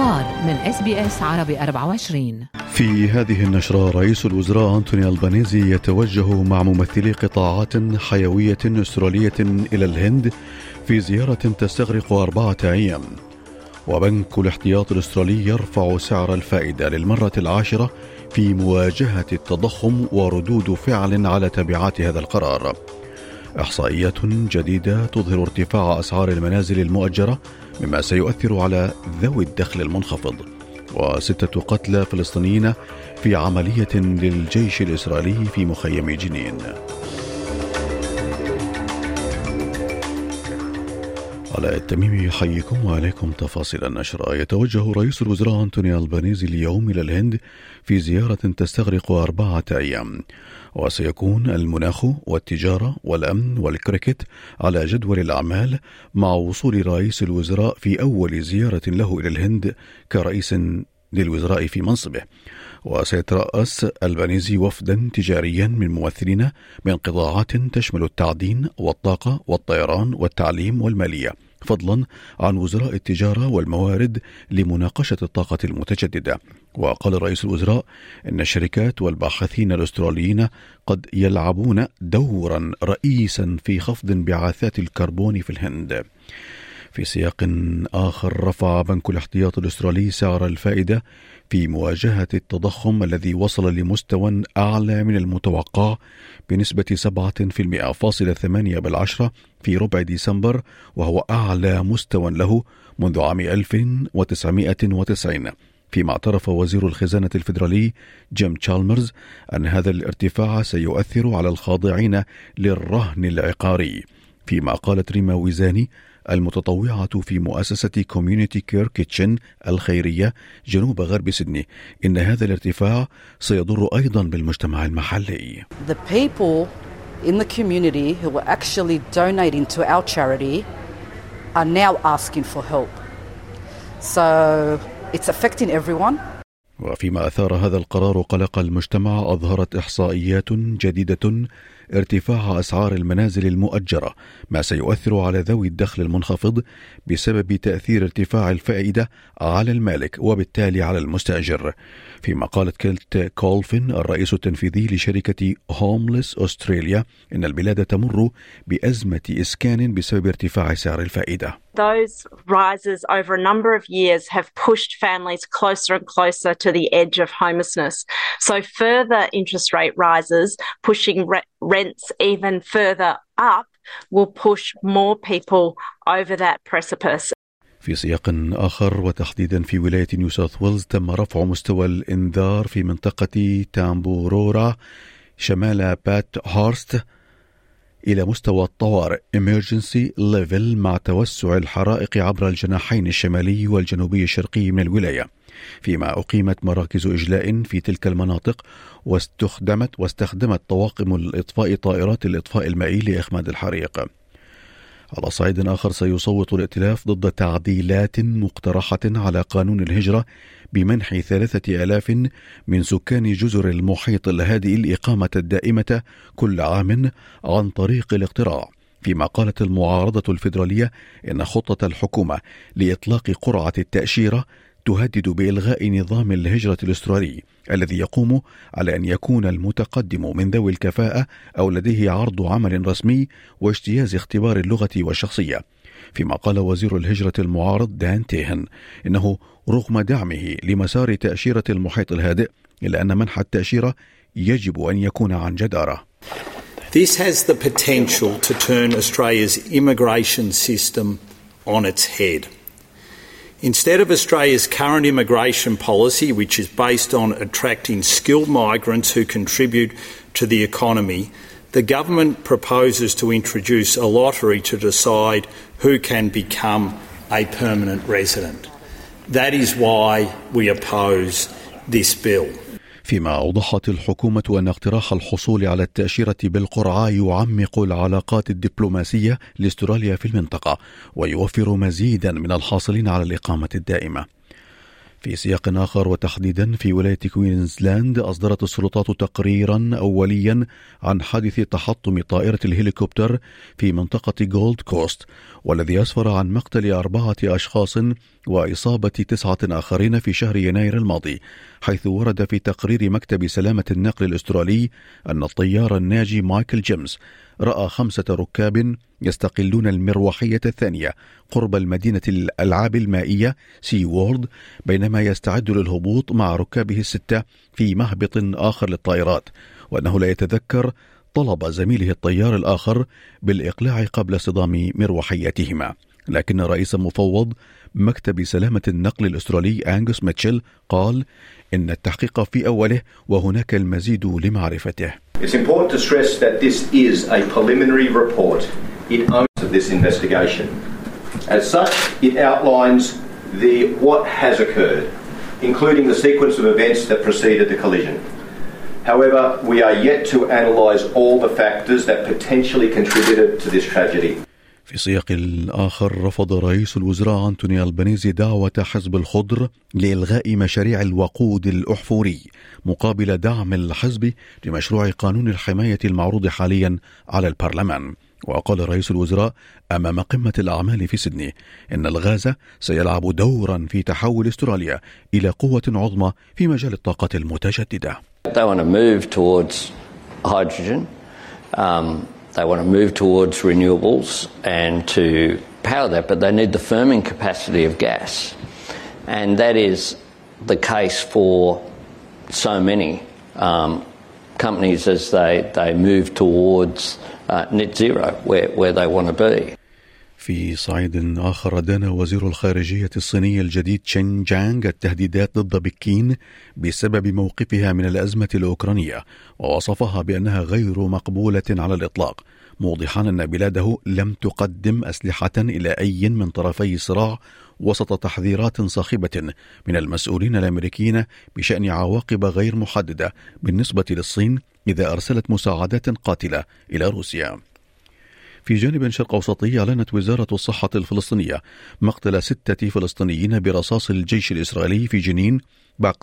الأخبار من إس بي إس عربي 24 في هذه النشرة رئيس الوزراء أنتوني ألبانيزي يتوجه مع ممثلي قطاعات حيوية أسترالية إلى الهند في زيارة تستغرق أربعة أيام. وبنك الاحتياط الأسترالي يرفع سعر الفائدة للمرة العاشرة في مواجهة التضخم وردود فعل على تبعات هذا القرار. إحصائيات جديدة تظهر ارتفاع أسعار المنازل المؤجرة مما سيؤثر على ذوي الدخل المنخفض وستة قتلى فلسطينيين في عملية للجيش الإسرائيلي في مخيم جنين. علاء التميمي يحييكم وعليكم تفاصيل النشرة يتوجه رئيس الوزراء أنتوني البانيزي اليوم إلى الهند في زيارة تستغرق أربعة أيام وسيكون المناخ والتجارة والأمن والكريكت على جدول الأعمال مع وصول رئيس الوزراء في أول زيارة له إلى الهند كرئيس للوزراء في منصبه. وسيترأس البانيزي وفدا تجاريا من ممثلين من قطاعات تشمل التعدين والطاقة والطيران والتعليم والمالية. فضلا عن وزراء التجارة والموارد لمناقشة الطاقة المتجددة. وقال رئيس الوزراء إن الشركات والباحثين الأستراليين قد يلعبون دورا رئيسا في خفض انبعاثات الكربون في الهند. في سياق آخر رفع بنك الاحتياط الأسترالي سعر الفائدة في مواجهة التضخم الذي وصل لمستوى أعلى من المتوقع بنسبة 7.8 بالعشرة في ربع ديسمبر وهو أعلى مستوى له منذ عام 1990 فيما اعترف وزير الخزانة الفيدرالي جيم تشالمرز أن هذا الارتفاع سيؤثر على الخاضعين للرهن العقاري. فيما قالت ريما ويزاني المتطوعة في مؤسسة Community Care Kitchen الخيرية جنوب غرب سيدني إن هذا الارتفاع سيضر أيضا بالمجتمع المحلي. The people in the community who were actually donating to our charity are now asking for help. So it's affecting everyone. وفيما أثار هذا القرار قلق المجتمع أظهرت إحصائيات جديدة ارتفاع أسعار المنازل المؤجرة ما سيؤثر على ذوي الدخل المنخفض بسبب تأثير ارتفاع الفائدة على المالك وبالتالي على المستأجر. فيما قالت كيلت كولفن الرئيس التنفيذي لشركة هوملس أستراليا إن البلاد تمر بأزمة إسكان بسبب ارتفاع سعر الفائدة. Those rises over a number of years have pushed families closer and closer to the edge of homelessness. So, further interest rate rises, pushing re- rents even further up, will push more people over that precipice. في سياق آخر وتحديدا في ولاية نيو ساوث ويلز تم رفع مستوى الإنذار في منطقة تامبورورا شمال بات هارست إلى مستوى الطوارئ. Emergency level مع توسع الحرائق عبر الجناحين الشمالي والجنوبي الشرقي من الولاية. فيما أقيمت مراكز إجلاء في تلك المناطق واستخدمت واستخدمت طواقم الإطفاء طائرات الإطفاء المائي لإخماد الحريق. على صعيد آخر سيصوت الائتلاف ضد تعديلات مقترحة على قانون الهجرة بمنح ثلاثة آلاف من سكان جزر المحيط الهادئ الإقامة الدائمة كل عام عن طريق الاقتراع. فيما قالت المعارضة الفيدرالية إن خطة الحكومة لإطلاق قرعة التأشيرة تهدد بإلغاء نظام الهجرة الأسترالي الذي يقوم على أن يكون المتقدم من ذوي الكفاءة أو لديه عرض عمل رسمي واجتياز اختبار اللغة والشخصية فيما قال وزير الهجرة المعارض دان تيهن إنه رغم دعمه لمسار تأشيرة المحيط الهادئ إلا أن منح التأشيرة يجب أن يكون عن جدارة This has the potential to turn Australia's immigration system on its head. Instead of Australia's current immigration policy, which is based on attracting skilled migrants who contribute to the economy, the government proposes to introduce a lottery to decide who can become a permanent resident. That is why we oppose this bill. فيما أوضحت الحكومة أن اقتراح الحصول على التأشيرة بالقرعة يعمق العلاقات الدبلوماسية لاستراليا في المنطقة ويوفر مزيدا من الحاصلين على الإقامة الدائمة. في سياق آخر وتحديدا في ولاية كوينزلاند أصدرت السلطات تقريرا أوليا عن حادث تحطم طائرة الهليكوبتر في منطقة جولد كوست والذي أسفر عن مقتل أربعة أشخاص وإصابة تسعة آخرين في شهر يناير الماضي حيث ورد في تقرير مكتب سلامة النقل الأسترالي أن الطيار الناجي مايكل جيمس رأى خمسة ركاب يستقلون المروحية الثانية قرب المدينة الألعاب المائية Sea World بينما يستعد للهبوط مع ركابه الستة في مهبط آخر للطائرات. وأنه لا يتذكر طلب زميله الطيار الآخر بالإقلاع قبل صدام مروحيتهما. لكن رئيس مفوض مكتب سلامة النقل الأسترالي أنجوس ميتشل قال إن التحقيق في أوله وهناك المزيد لمعرفته It's important to stress that this is a preliminary report. It owns of this investigation. As such, it outlines the what has occurred, including the sequence of events that preceded the collision. However, we are yet to analyse all the factors that potentially contributed to this tragedy. في سياق آخر رفض رئيس الوزراء أنتوني البنيزي دعوة حزب الخضر لإلغاء مشاريع الوقود الأحفوري مقابل دعم الحزب لمشروع قانون الحماية المعروض حاليا على البرلمان وقال رئيس الوزراء أمام قمة الأعمال في سيدني إن الغاز سيلعب دورا في تحول استراليا إلى قوة عظمى في مجال الطاقة المتجددة They want to move towards hydrogen. Um, they want to move towards renewables and to power that, but they need the firming capacity of gas. And that is the case for so many um, companies as they, they move towards uh, net zero, where, where they want to be. في صعيد آخر دان وزير الخارجية الصيني الجديد تشين جانغ التهديدات ضد بكين بسبب موقفها من الأزمة الأوكرانية ووصفها بأنها غير مقبولة على الإطلاق موضحا أن بلاده لم تقدم أسلحة إلى أي من طرفي الصراع وسط تحذيرات صاخبة من المسؤولين الأمريكيين بشأن عواقب غير محددة بالنسبة للصين إذا أرسلت مساعدات قاتلة إلى روسيا. في جانب شرق أوسطي أعلنت وزارة الصحة الفلسطينية مقتل ستة فلسطينيين برصاص الجيش الإسرائيلي في جنين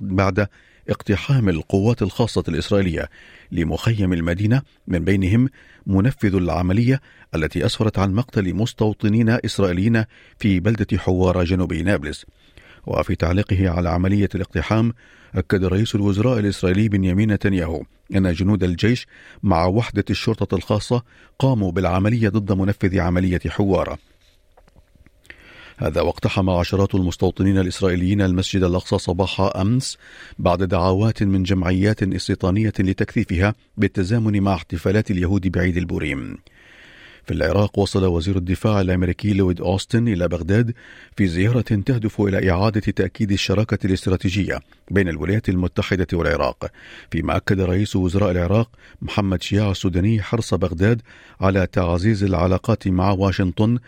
بعد اقتحام القوات الخاصة الإسرائيلية لمخيم المدينة من بينهم منفذ العملية التي أسفرت عن مقتل مستوطنين إسرائيليين في بلدة حوارة جنوبي نابلس. وفي تعليقه على عملية الاقتحام أكد رئيس الوزراء الإسرائيلي بنيامين نتنياهو أن جنود الجيش مع وحدة الشرطة الخاصة قاموا بالعملية ضد منفذ عملية حوارة. هذا واقتحم عشرات المستوطنين الإسرائيليين المسجد الأقصى صباح أمس بعد دعوات من جمعيات استيطانية لتكثيفها بالتزامن مع احتفالات اليهود بعيد البوريم. في العراق وصل وزير الدفاع الأمريكي لويد أوستن إلى بغداد في زيارة تهدف إلى إعادة تأكيد الشراكة الاستراتيجية بين الولايات المتحدة والعراق. فيما أكد رئيس وزراء العراق محمد شياع السوداني حرص بغداد على تعزيز العلاقات مع واشنطن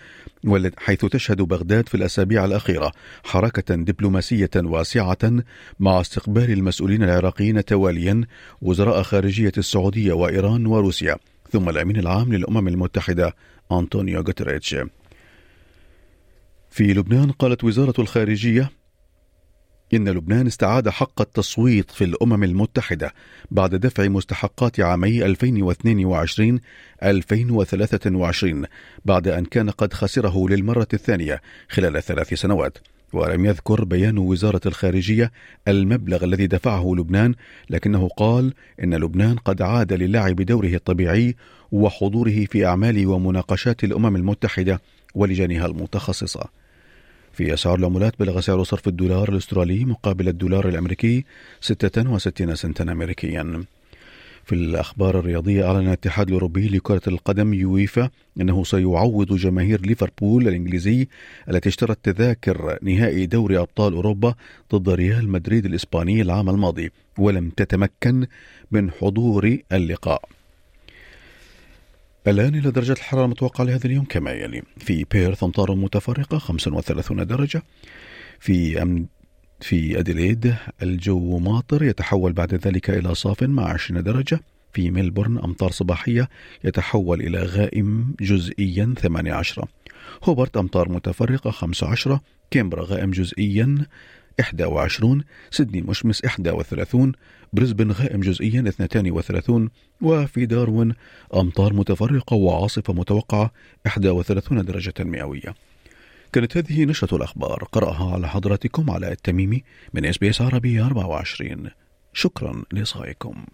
حيث تشهد بغداد في الأسابيع الأخيرة حركة دبلوماسية واسعة مع استقبال المسؤولين العراقيين تواليا وزراء خارجية السعودية وإيران وروسيا. ثم الأمين العام للأمم المتحدة أنطونيو غوتريتش في لبنان قالت وزارة الخارجية إن لبنان استعاد حق التصويت في الأمم المتحدة بعد دفع مستحقات عامي 2022 2023 بعد أن كان قد خسره للمرة الثانية خلال ثلاث سنوات. ولم يذكر بيان وزارة الخارجية المبلغ الذي دفعه لبنان لكنه قال إن لبنان قد عاد للعب بدوره الطبيعي وحضوره في أعمال ومناقشات الأمم المتحدة ولجانها المتخصصة. في أسعار العملات بلغ سعر صرف الدولار الأسترالي مقابل الدولار الأمريكي 66 سنتا أمريكيا. في الأخبار الرياضية أعلن الاتحاد الأوروبي لكرة القدم يويفا أنه سيعوض جماهير ليفربول الإنجليزي التي اشترت تذاكر نهائي دوري أبطال أوروبا ضد ريال مدريد الإسباني العام الماضي ولم تتمكن من حضور اللقاء. الآن إلى درجة الحرارة المتوقعة لهذا اليوم كما يلي. في بيرث أمطار متفرقة 35 درجة. في في أديليد الجو ماطر يتحول بعد ذلك إلى صاف مع 20 درجة. في ملبورن أمطار صباحية يتحول إلى غائم جزئيا 18 هوبرت أمطار متفرقة 15 كامبرا غائم جزئيا 21 سيدني مشمس 31 بريسبن غائم جزئيا 32 وفي داروين أمطار متفرقة وعاصفة متوقعة 31 درجة مئوية. كانت هذه نشرة الأخبار. قرأها على حضراتكم علاء التميمي من إس بي إس عربي 24 شكرا لإصغائكم.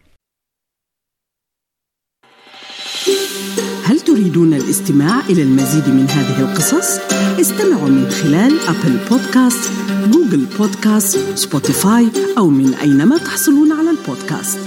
هل تريدون الاستماع إلى المزيد من هذه القصص؟ استمعوا من خلال أبل بودكاست، جوجل بودكاست، سبوتيفاي أو من أينما تحصلون على البودكاست.